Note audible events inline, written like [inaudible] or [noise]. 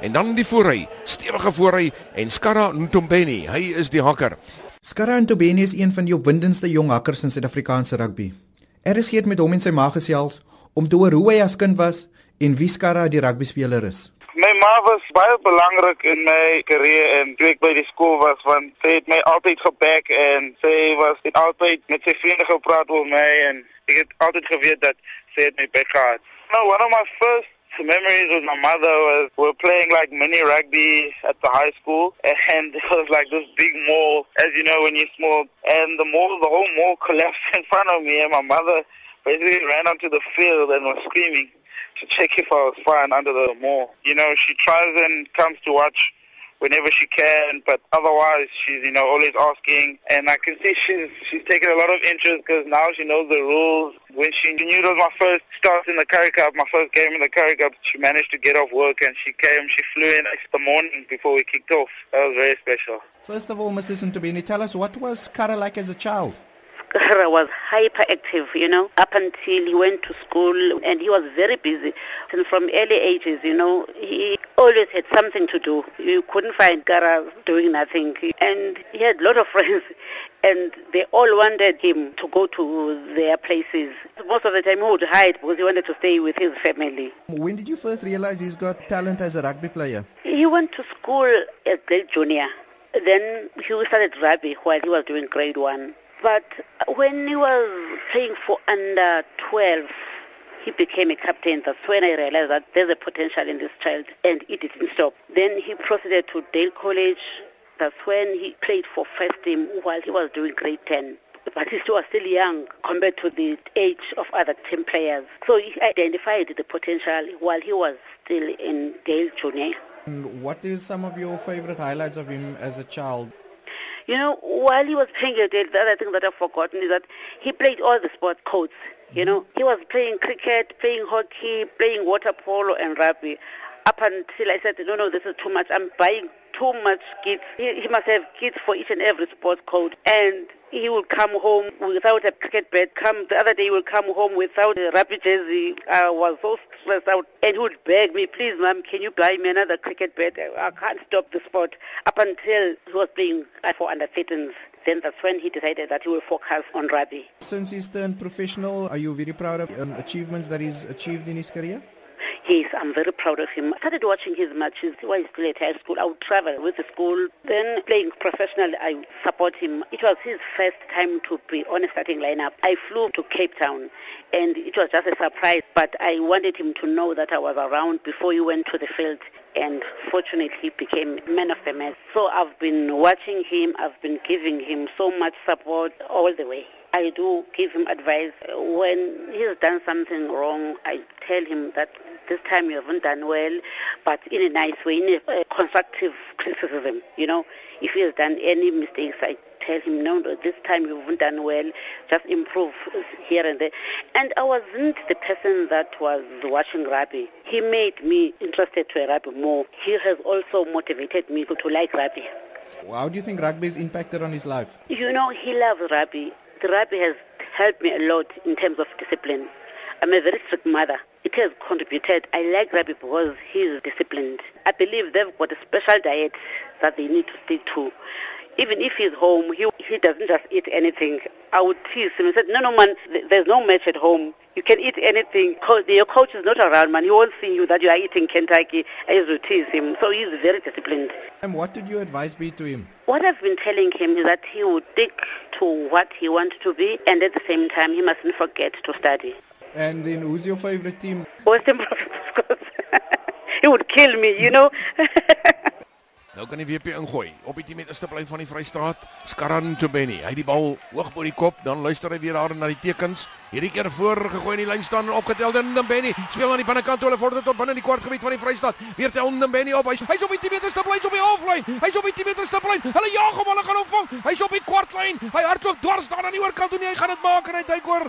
En dan die voorry, stewige voorry en Skara Ntombeni, hy is die hakker. Skara Ntombeni is een van die opwindendste jong hakkers in Suid-Afrikaanse rugby. Er is hier met hom en sy ma gesels om te hoor hoe hy as kind was en wie Skara die rugby speler is. My ma was baie belangrik in my karier en toe ek by die skool was want sy het my altyd geback en sy was het altyd met sy vriende gepraat oor my en ek het altyd geweet dat sy het my back gehad. No, one of my first memories with my mother was we were playing like mini rugby at the high school [laughs] and it was like this big mall as you know when you're small and the mall the whole mall collapsed [laughs] in front of me and my mother basically ran onto the field and was screaming to check if I was fine under the mall. You know, she tries and comes to watch whenever she can, but otherwise she's, you know, always asking. And I can see she's, she's taken a lot of interest because now she knows the rules. When she knew it was my first start in the Currie Cup, my first game in the Currie Cup, she managed to get off work and she came, she flew in the morning before we kicked off. That was very special. First of all, Mrs. Ntubeni, tell us what was Kara like as a child? Kara was hyperactive, you know, up until he went to school and he was very busy. And from early ages, you know, he always had something to do. You couldn't find Kara doing nothing. And he had a lot of [laughs] friends and they all wanted him to go to their places. Most of the time he would hide because he wanted to stay with his family. When did you first realize he's got talent as a rugby player? He went to school at grade junior. Then he started rugby while he was doing grade one. But when he was playing for under 12, he became a captain. That's when I realized that there's a potential in this child, and it didn't stop. Then he proceeded to Dale College. That's when he played for first team while he was doing grade 10. But he was still young compared to the age of other team players. So he identified the potential while he was still in Dale Junior. And What is some of your favorite highlights of him as a child? You know, while he was playing the other thing that I've forgotten is that he played all the sport codes. You know, he was playing cricket, playing hockey, playing water polo and rugby. Up until I said, no, no, this is too much. I'm buying too much kits. He, he must have kits for each and every sport code. And he will come home without a cricket bat. Come the other day, he will come home without a rugby jersey. I was so stressed out, and he would beg me, "Please, ma'am, can you buy me another cricket bat? I can't stop the sport." Up until he was playing for under 13s. Then that's when he decided that he will focus on rugby. Since he's turned professional, are you very proud of um, achievements that he's achieved in his career? Yes, I'm very proud of him. I started watching his matches while he's still at high school. I would travel with the school. Then playing professionally, I support him. It was his first time to be on a starting lineup. I flew to Cape Town and it was just a surprise, but I wanted him to know that I was around before he went to the field and fortunately he became man of the match. So I've been watching him, I've been giving him so much support all the way. I do give him advice. When he's done something wrong, I tell him that this time you haven't done well, but in a nice way, in a constructive criticism. You know, if he has done any mistakes, I tell him, no, no, this time you haven't done well, just improve here and there. And I wasn't the person that was watching rugby. He made me interested to rugby more. He has also motivated me to, to like rugby. How do you think rugby has impacted on his life? You know, he loves rugby. The rugby has helped me a lot in terms of discipline. I'm a very strict mother. It has contributed. I like rugby because he's disciplined. I believe they've got a special diet that they need to stick to. Even if he's home, he, he doesn't just eat anything. I would tease him and said, no, no, man, there's no match at home. You can eat anything. Your coach is not around, man. He won't see you that you are eating Kentucky. I used to tease him. So he's very disciplined. And what did your advice be to him? What I've been telling him is that he would stick to what he wants to be, and at the same time, he mustn't forget to study. And then who's your favorite team? Western Province, of course. he would kill me, you know. [laughs] Nou kan die WP ingooi op die 10 meterste plein van die Vrystaat. Skaran Tobeni. Hy het die bal hoog bo die kop, dan luister hy weer daar na die tekens. Hierdie keer voor gegooi in die lyn staan en opgetel dan Tobeni. Speel aan die binnekant toe hulle vorder tot binne in die kwartgebied van die Vrystaat. Weer tel Tobeni op. Hy's hy's op die 10 meterste plein op die halflyn. Hy's op die 10 meterste plein. Hulle jaag hom, hulle gaan hom vang. Hy's op die kwartlyn. Hy hardloop dwars daar aan die oorkant toe nie. Hy gaan dit maak en hy duik oor